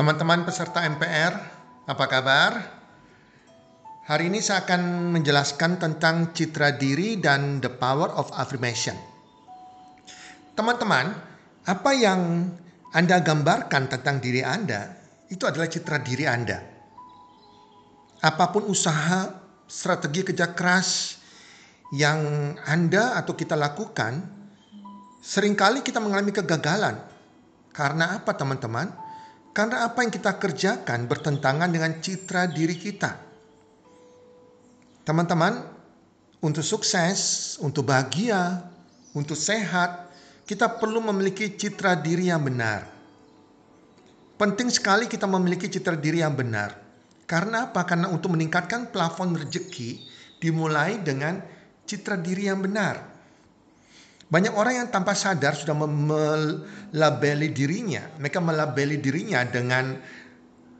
Teman-teman peserta MPR, apa kabar? Hari ini saya akan menjelaskan tentang citra diri dan the power of affirmation. Teman-teman, apa yang Anda gambarkan tentang diri Anda itu adalah citra diri Anda. Apa pun usaha, strategi kerja keras yang Anda atau kita lakukan, sering kali kita mengalami kegagalan. Karena apa teman-teman? Karena apa yang kita kerjakan bertentangan dengan citra diri kita. Teman-teman, untuk sukses, untuk bahagia, untuk sehat, kita perlu memiliki citra diri yang benar. Penting sekali kita memiliki citra diri yang benar. Karena apa? Karena untuk meningkatkan plafon rezeki dimulai dengan citra diri yang benar. Banyak orang yang tanpa sadar sudah melabeli dirinya. Mereka melabeli dirinya dengan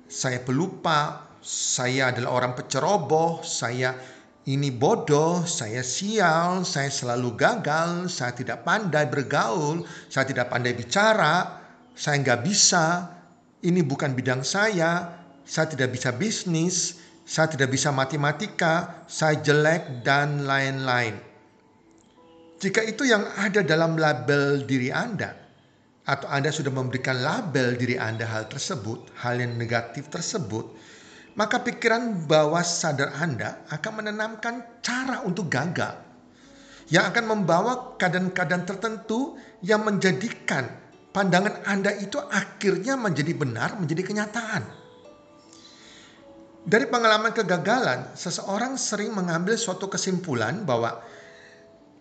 saya pelupa, saya adalah orang peceroboh, saya ini bodoh, saya sial, saya selalu gagal, saya tidak pandai bergaul, saya tidak pandai bicara, saya nggak bisa, ini bukan bidang saya, saya tidak bisa bisnis, saya tidak bisa matematika, saya jelek, dan lain-lain. Jika itu yang ada dalam label diri Anda, atau Anda sudah memberikan label diri Anda hal tersebut, hal yang negatif tersebut, maka pikiran bawah sadar Anda akan menanamkan cara untuk gagal yang akan membawa keadaan-keadaan tertentu yang menjadikan pandangan Anda itu akhirnya menjadi benar, menjadi kenyataan. Dari pengalaman kegagalan, seseorang sering mengambil suatu kesimpulan bahwa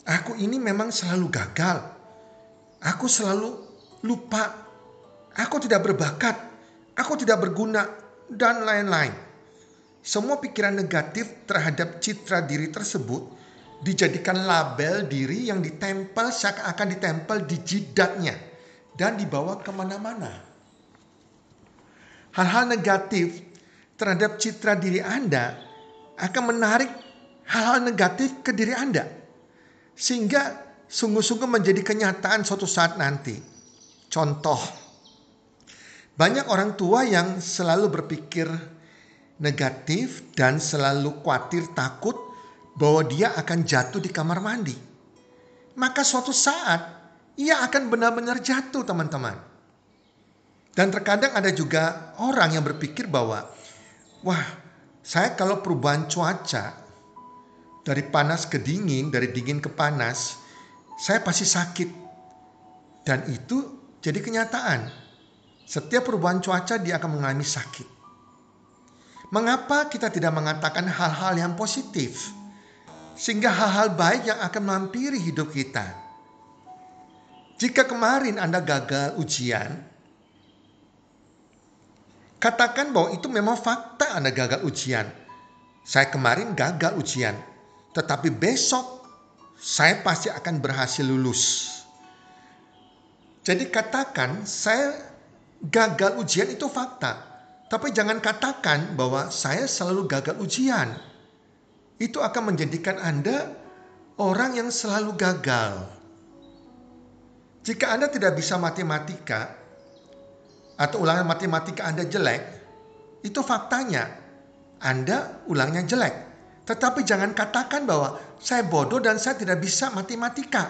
aku ini memang selalu gagal. Aku selalu lupa. Aku tidak berbakat. Aku tidak berguna dan lain-lain. Semua pikiran negatif terhadap citra diri tersebut dijadikan label diri yang ditempel seakan-akan ditempel di jidatnya dan dibawa ke mana-mana. Hal-hal negatif terhadap citra diri Anda akan menarik hal-hal negatif ke diri Anda. Sehingga sungguh-sungguh menjadi kenyataan suatu saat nanti. Contoh, banyak orang tua yang selalu berpikir negatif dan selalu khawatir takut bahwa dia akan jatuh di kamar mandi. Maka suatu saat ia akan benar-benar jatuh teman-teman. Dan terkadang ada juga orang yang berpikir bahwa wah saya kalau perubahan cuaca dari panas ke dingin, dari dingin ke panas, saya pasti sakit. Dan itu jadi kenyataan. Setiap perubahan cuaca dia akan mengalami sakit. Mengapa kita tidak mengatakan hal-hal yang positif? Sehingga hal-hal baik yang akan mampiri hidup kita. Jika kemarin Anda gagal ujian, katakan bahwa itu memang fakta Anda gagal ujian. Saya kemarin gagal ujian, tetapi besok saya pasti akan berhasil lulus. Jadi katakan saya gagal ujian itu fakta. Tapi jangan katakan bahwa saya selalu gagal ujian. Itu akan menjadikan Anda orang yang selalu gagal. Jika Anda tidak bisa matematika atau ulangan matematika Anda jelek, itu faktanya. Anda ulangnya jelek. Tetapi jangan katakan bahwa saya bodoh dan saya tidak bisa matematika.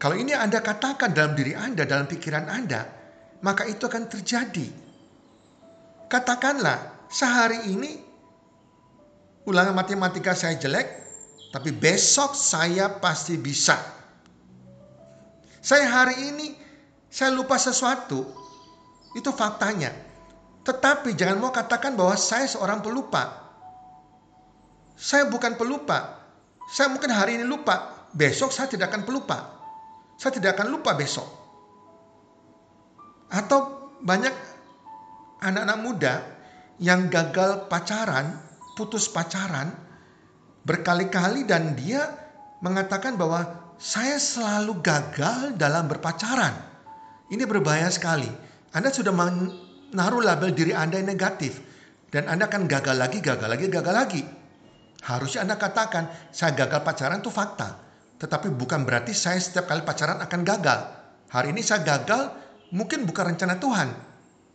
Kalau ini Anda katakan dalam diri Anda, dalam pikiran Anda, maka itu akan terjadi. Katakanlah, sehari ini ulangan matematika saya jelek, tapi besok saya pasti bisa. Saya hari ini saya lupa sesuatu, itu faktanya. Tetapi jangan mau katakan bahwa saya seorang pelupa. Saya bukan pelupa. Saya mungkin hari ini lupa, besok saya tidak akan pelupa. Saya tidak akan lupa besok. Atau banyak anak-anak muda yang gagal pacaran, putus pacaran berkali-kali dan dia mengatakan bahwa saya selalu gagal dalam berpacaran. Ini berbahaya sekali. Anda sudah menaruh label diri Anda yang negatif dan Anda akan gagal lagi, gagal lagi, gagal lagi. Harusnya Anda katakan, saya gagal pacaran itu fakta. Tetapi bukan berarti saya setiap kali pacaran akan gagal. Hari ini saya gagal, mungkin bukan rencana Tuhan.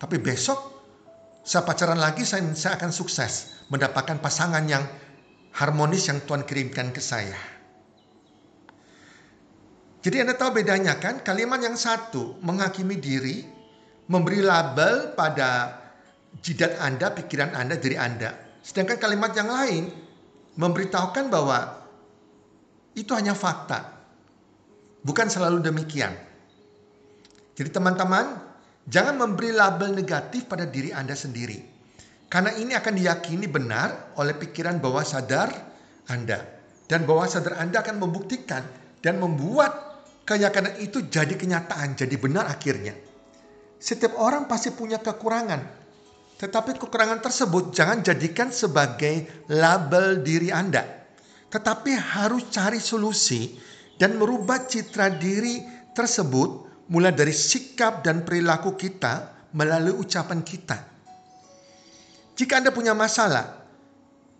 Tapi besok saya pacaran lagi, saya, saya akan sukses mendapatkan pasangan yang harmonis yang Tuhan kirimkan ke saya. Jadi Anda tahu bedanya kan? Kalimat yang satu menghakimi diri, memberi label pada jidat Anda, pikiran Anda, diri Anda. Sedangkan kalimat yang lain memberitahukan bahwa itu hanya fakta. Bukan selalu demikian. Jadi teman-teman, jangan memberi label negatif pada diri Anda sendiri. Karena ini akan diyakini benar oleh pikiran bawah sadar Anda. Dan bawah sadar Anda akan membuktikan dan membuat keyakinan itu jadi kenyataan, jadi benar akhirnya. Setiap orang pasti punya kekurangan, tetapi kekurangan tersebut jangan jadikan sebagai label diri Anda, tetapi harus cari solusi dan merubah citra diri tersebut mulai dari sikap dan perilaku kita melalui ucapan kita. Jika Anda punya masalah,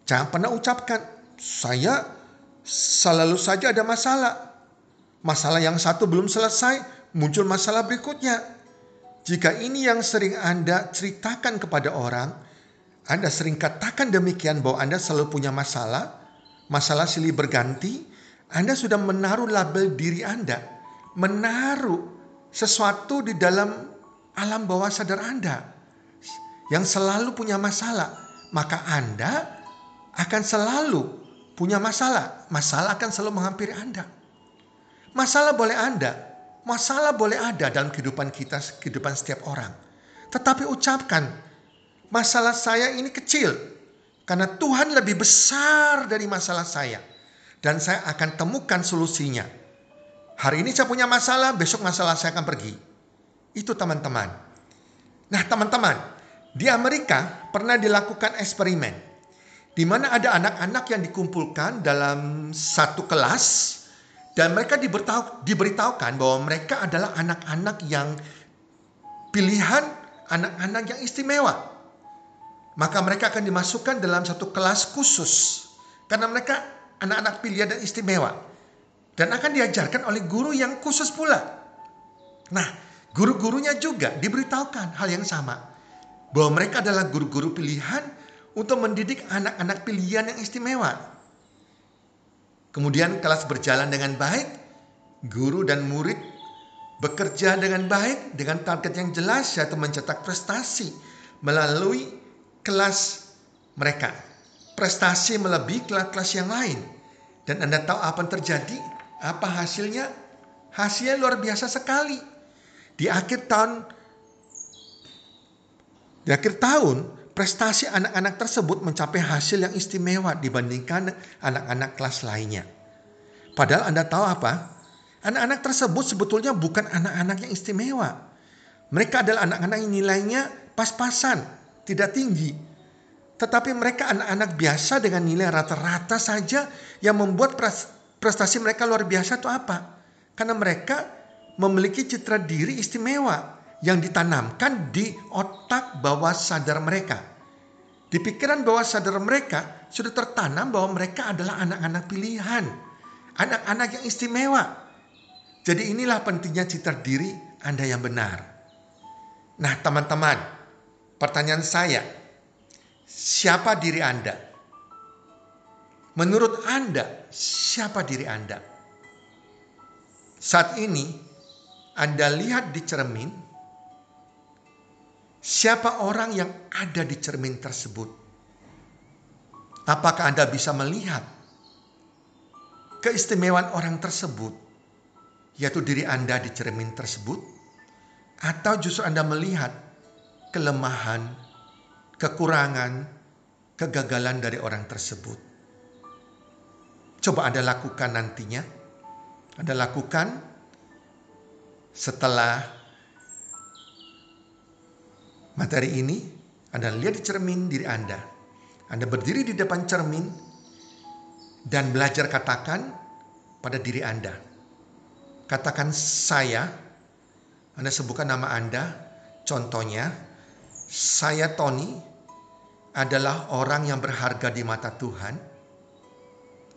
jangan pernah ucapkan, saya selalu saja ada masalah Masalah yang satu belum selesai, muncul masalah berikutnya. Jika ini yang sering Anda ceritakan kepada orang, Anda sering katakan demikian bahwa Anda selalu punya masalah, masalah silih berganti, Anda sudah menaruh label diri Anda, menaruh sesuatu di dalam alam bawah sadar Anda yang selalu punya masalah, maka Anda akan selalu punya masalah. Masalah akan selalu menghampiri Anda. Masalah boleh ada, masalah boleh ada dalam kehidupan kita, kehidupan setiap orang. Tetapi ucapkan, masalah saya ini kecil karena Tuhan lebih besar dari masalah saya dan saya akan temukan solusinya. Hari ini saya punya masalah, besok masalah saya akan pergi. Itu teman-teman. Nah, teman-teman, di Amerika pernah dilakukan eksperimen di mana ada anak-anak yang dikumpulkan dalam satu kelas dan mereka diberitahu, diberitahukan bahwa mereka adalah anak-anak yang pilihan anak-anak yang istimewa. Maka mereka akan dimasukkan dalam satu kelas khusus. Karena mereka anak-anak pilihan dan istimewa. Dan akan diajarkan oleh guru yang khusus pula. Nah, guru-gurunya juga diberitahukan hal yang sama. Bahwa mereka adalah guru-guru pilihan untuk mendidik anak-anak pilihan yang istimewa. Kemudian kelas berjalan dengan baik, guru dan murid bekerja dengan baik dengan target yang jelas yaitu mencetak prestasi melalui kelas mereka. Prestasi melebihi kelas-kelas yang lain. Dan Anda tahu apa yang terjadi? Apa hasilnya? Hasilnya luar biasa sekali. Di akhir tahun di akhir tahun prestasi anak-anak tersebut mencapai hasil yang istimewa dibandingkan anak-anak kelas lainnya. Padahal Anda tahu apa? Anak-anak tersebut sebetulnya bukan anak-anak yang istimewa. Mereka adalah anak-anak yang nilainya pas-pasan, tidak tinggi. Tetapi mereka anak-anak biasa dengan nilai rata-rata saja yang membuat prestasi mereka luar biasa itu apa? Karena mereka memiliki citra diri istimewa yang ditanamkan di otak bawah sadar mereka. Di pikiran bawah sadar mereka sudah tertanam bahwa mereka adalah anak-anak pilihan, anak-anak yang istimewa. Jadi inilah pentingnya citra diri Anda yang benar. Nah, teman-teman, pertanyaan saya, siapa diri Anda? Menurut Anda, siapa diri Anda? Saat ini, Anda lihat di cermin, Siapa orang yang ada di cermin tersebut? Apakah Anda bisa melihat keistimewaan orang tersebut, yaitu diri Anda di cermin tersebut, atau justru Anda melihat kelemahan, kekurangan, kegagalan dari orang tersebut? Coba Anda lakukan nantinya. Anda lakukan setelah materi ini, Anda lihat di cermin diri Anda. Anda berdiri di depan cermin dan belajar katakan pada diri Anda. Katakan saya, Anda sebutkan nama Anda, contohnya, saya Tony adalah orang yang berharga di mata Tuhan.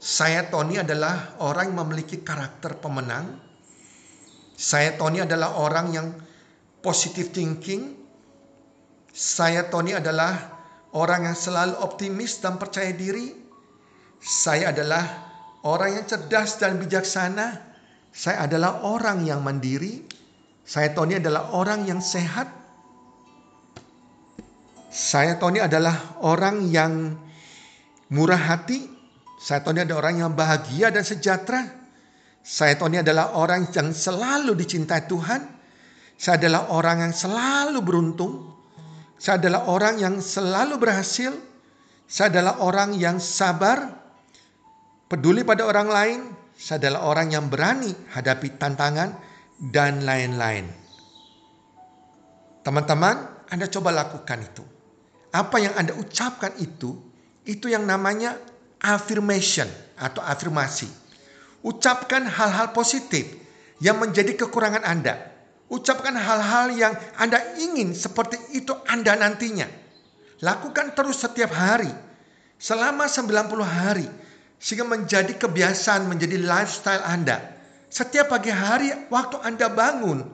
Saya Tony adalah orang yang memiliki karakter pemenang. Saya Tony adalah orang yang positive thinking, Saya Tony adalah orang yang selalu optimis dan percaya diri. Saya adalah orang yang cerdas dan bijaksana. Saya adalah orang yang mandiri. Saya Tony adalah orang yang sehat. Saya Tony adalah orang yang murah hati. Saya Tony adalah orang yang bahagia dan sejahtera. Saya Tony adalah orang yang selalu dicintai Tuhan. Saya adalah orang yang selalu beruntung. Saya adalah orang yang selalu berhasil. Saya adalah orang yang sabar, peduli pada orang lain. Saya adalah orang yang berani hadapi tantangan dan lain-lain. Teman-teman, Anda coba lakukan itu. Apa yang Anda ucapkan itu, itu yang namanya affirmation atau afirmasi. Ucapkan hal-hal positif yang menjadi kekurangan Anda Ucapkan hal-hal yang Anda ingin seperti itu Anda nantinya. Lakukan terus setiap hari. Selama 90 hari. Sehingga menjadi kebiasaan, menjadi lifestyle Anda. Setiap pagi hari waktu Anda bangun.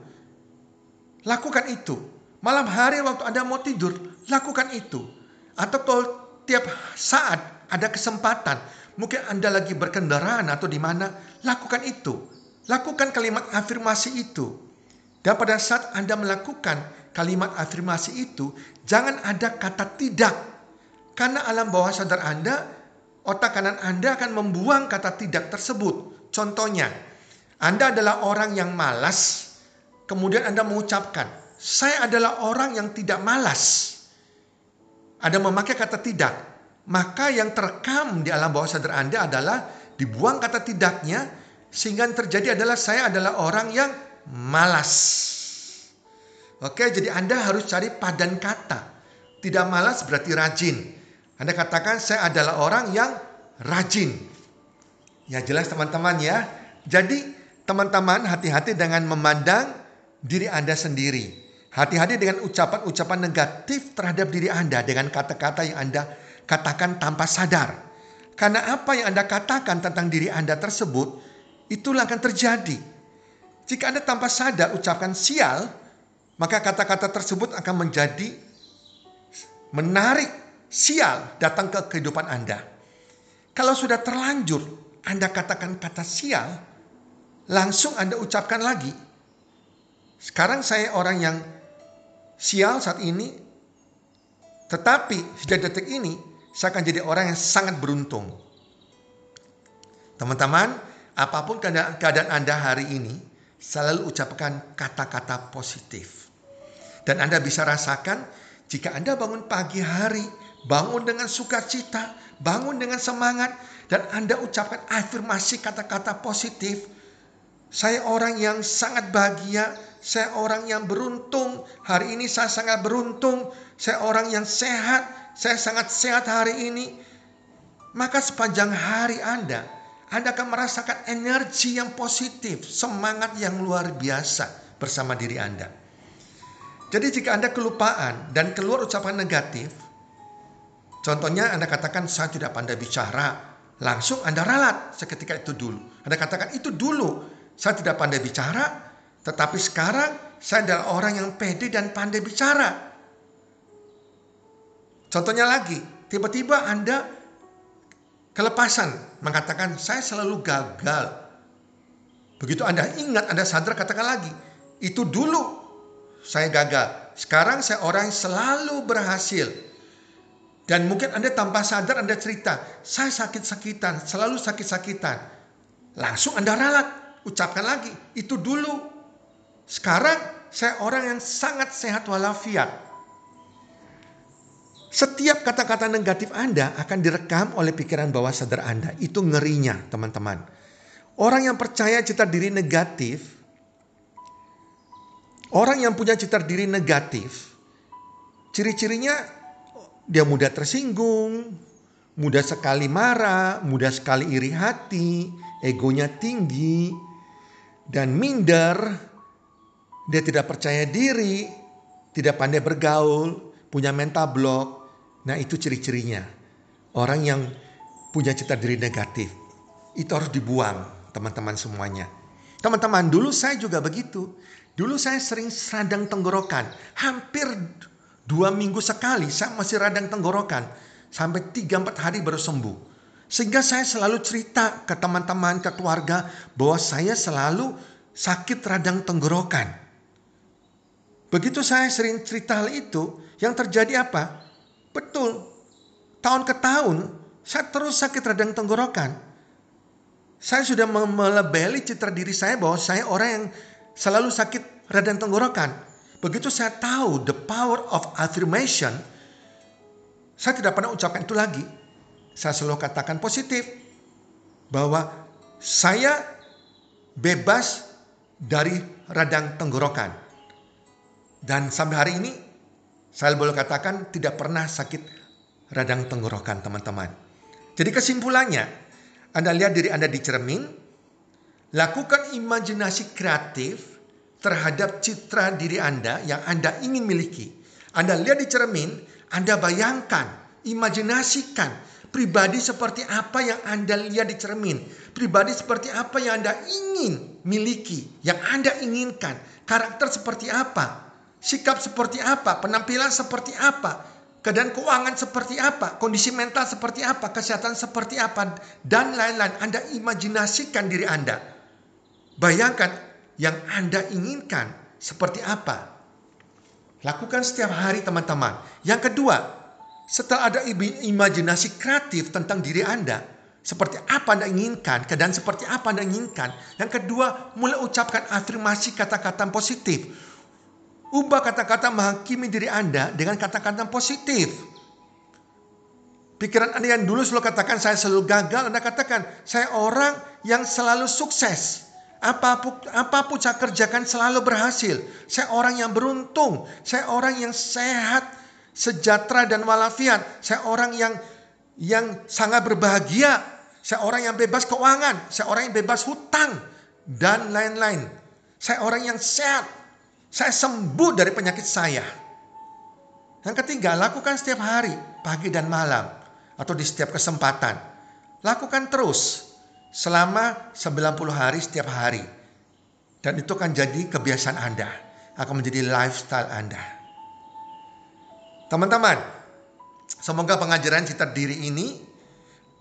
Lakukan itu. Malam hari waktu Anda mau tidur. Lakukan itu. Atau kalau tiap saat ada kesempatan. Mungkin Anda lagi berkendaraan atau di mana. Lakukan itu. Lakukan kalimat afirmasi itu dan pada saat Anda melakukan kalimat afirmasi itu, jangan ada kata tidak. Karena alam bawah sadar Anda, otak kanan Anda akan membuang kata tidak tersebut. Contohnya, Anda adalah orang yang malas, kemudian Anda mengucapkan, saya adalah orang yang tidak malas. Ada memakai kata tidak, maka yang terekam di alam bawah sadar Anda adalah dibuang kata tidaknya, sehingga yang terjadi adalah saya adalah orang yang malas. Oke, jadi Anda harus cari padan kata. Tidak malas berarti rajin. Anda katakan saya adalah orang yang rajin. Ya jelas teman-teman ya. Jadi teman-teman hati-hati dengan memandang diri Anda sendiri. Hati-hati dengan ucapan-ucapan negatif terhadap diri Anda dengan kata-kata yang Anda katakan tanpa sadar. Karena apa yang Anda katakan tentang diri Anda tersebut, itulah akan terjadi. Jika Anda tanpa sadar ucapkan sial, maka kata-kata tersebut akan menjadi menarik sial datang ke kehidupan Anda. Kalau sudah terlanjur Anda katakan kata sial, langsung Anda ucapkan lagi. Sekarang saya orang yang sial saat ini, tetapi sejak detik ini saya akan jadi orang yang sangat beruntung. Teman-teman, apa pun keadaan, Anda hari ini, selalu ucapkan kata-kata positif. Dan Anda bisa rasakan jika Anda bangun pagi hari, bangun dengan sukacita, bangun dengan semangat, dan Anda ucapkan afirmasi kata-kata positif. Saya orang yang sangat bahagia, saya orang yang beruntung, hari ini saya sangat beruntung, saya orang yang sehat, saya sangat sehat hari ini. Maka sepanjang hari Anda anda akan merasakan energi yang positif, semangat yang luar biasa bersama diri Anda. Jadi jika Anda kelupaan dan keluar ucapan negatif, contohnya Anda katakan saya tidak pandai bicara, langsung Anda ralat seketika itu dulu. Anda katakan itu dulu, saya tidak pandai bicara, tetapi sekarang saya adalah orang yang pede dan pandai bicara. Contohnya lagi, tiba-tiba Anda kelepasan mengatakan saya selalu gagal. Begitu Anda ingat, Anda sadar katakan lagi, itu dulu saya gagal. Sekarang saya orang yang selalu berhasil. Dan mungkin Anda tanpa sadar Anda cerita, saya sakit-sakitan, selalu sakit-sakitan. Langsung Anda ralat, ucapkan lagi, itu dulu. Sekarang saya orang yang sangat sehat walafiat. Setiap kata-kata negatif Anda akan direkam oleh pikiran bawah sadar Anda. Itu ngerinya, teman-teman. Orang yang percaya cita diri negatif, orang yang punya cita diri negatif, ciri-cirinya dia mudah tersinggung, mudah sekali marah, mudah sekali iri hati, egonya tinggi, dan minder. Dia tidak percaya diri, tidak pandai bergaul, punya mental block, Nah itu ciri-cirinya. Orang yang punya cita diri negatif. Itu harus dibuang teman-teman semuanya. Teman-teman dulu saya juga begitu. Dulu saya sering sadang tenggorokan. Hampir Dua minggu sekali saya masih radang tenggorokan. Sampai tiga empat hari baru sembuh. Sehingga saya selalu cerita ke teman-teman, ke keluarga bahwa saya selalu sakit radang tenggorokan. Begitu saya sering cerita hal itu, yang terjadi apa? Betul, tahun ke tahun saya terus sakit radang tenggorokan. Saya sudah melebeli citra diri saya bahwa saya orang yang selalu sakit radang tenggorokan. Begitu saya tahu the power of affirmation, saya tidak pernah ucapkan itu lagi. Saya selalu katakan positif bahwa saya bebas dari radang tenggorokan. Dan sampai hari ini saya boleh katakan tidak pernah sakit radang tenggorokan teman-teman. Jadi kesimpulannya, Anda lihat diri Anda di cermin, lakukan imajinasi kreatif terhadap citra diri Anda yang Anda ingin miliki. Anda lihat di cermin, Anda bayangkan, imajinasikan pribadi seperti apa yang Anda lihat di cermin. Pribadi seperti apa yang Anda ingin miliki, yang Anda inginkan. Karakter seperti apa, sikap seperti apa, penampilan seperti apa, keadaan keuangan seperti apa, kondisi mental seperti apa, kesehatan seperti apa, dan lain-lain. Anda imajinasikan diri Anda. Bayangkan yang Anda inginkan seperti apa. Lakukan setiap hari teman-teman. Yang kedua, setelah ada imajinasi kreatif tentang diri Anda, seperti apa Anda inginkan, keadaan seperti apa Anda inginkan. Yang kedua, mulai ucapkan afirmasi kata-kata positif Ubah kata-kata menghakimi diri Anda dengan kata-kata positif. Pikiran Anda yang dulu selalu katakan saya selalu gagal, Anda katakan saya orang yang selalu sukses. Apa pun, apa pun saya kerjakan selalu berhasil. Saya orang yang beruntung. Saya orang yang sehat, sejahtera dan walafiat. Saya orang yang yang sangat berbahagia. Saya orang yang bebas keuangan. Saya orang yang bebas hutang dan lain-lain. Saya orang yang sehat, saya sembuh dari penyakit saya. Yang ketiga, lakukan setiap hari, pagi dan malam, atau di setiap kesempatan. Lakukan terus selama 90 hari setiap hari. Dan itu akan jadi kebiasaan Anda, akan menjadi lifestyle Anda. Teman-teman, semoga pengajaran cita diri ini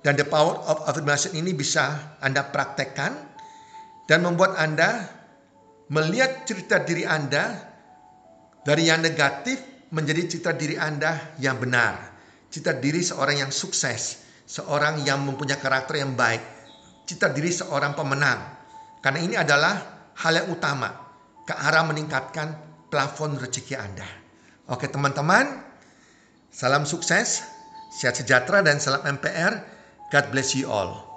dan the power of affirmation ini bisa Anda praktekkan dan membuat Anda melihat cerita diri Anda dari yang negatif menjadi citra diri Anda yang benar. Citra diri seorang yang sukses, seorang yang mempunyai karakter yang baik, citra diri seorang pemenang. Karena ini adalah hal yang utama ke arah meningkatkan plafon rezeki Anda. Oke teman-teman, salam sukses, sehat sejahtera dan salam MPR. God bless you all.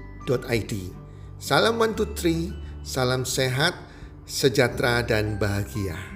www.salam123.id. Salam One Two Three, salam sehat, sejahtera dan bahagia.